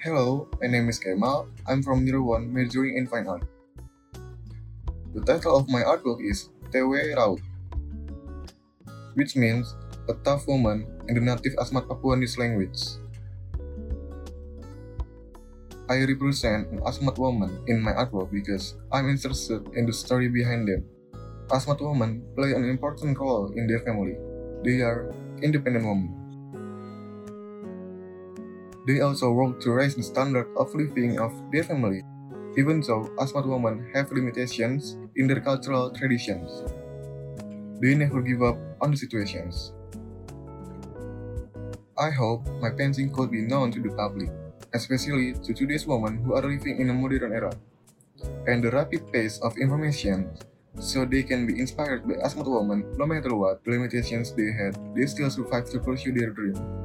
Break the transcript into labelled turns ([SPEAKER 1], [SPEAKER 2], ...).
[SPEAKER 1] Hello, my name is Kemal. I'm from 1, majoring in Fine Art. The title of my artwork is Teweraut which means a tough woman in the native Asmat Papuanese language. I represent an Asmat woman in my artwork because I'm interested in the story behind them. Asmat women play an important role in their family. They are independent women. They also work to raise the standard of living of their family, even though Asmat women have limitations in their cultural traditions. They never give up on the situations. I hope my painting could be known to the public, especially to today's women who are living in a modern era, and the rapid pace of information, so they can be inspired by Asmat women no matter what limitations they had, they still survive to pursue their dream.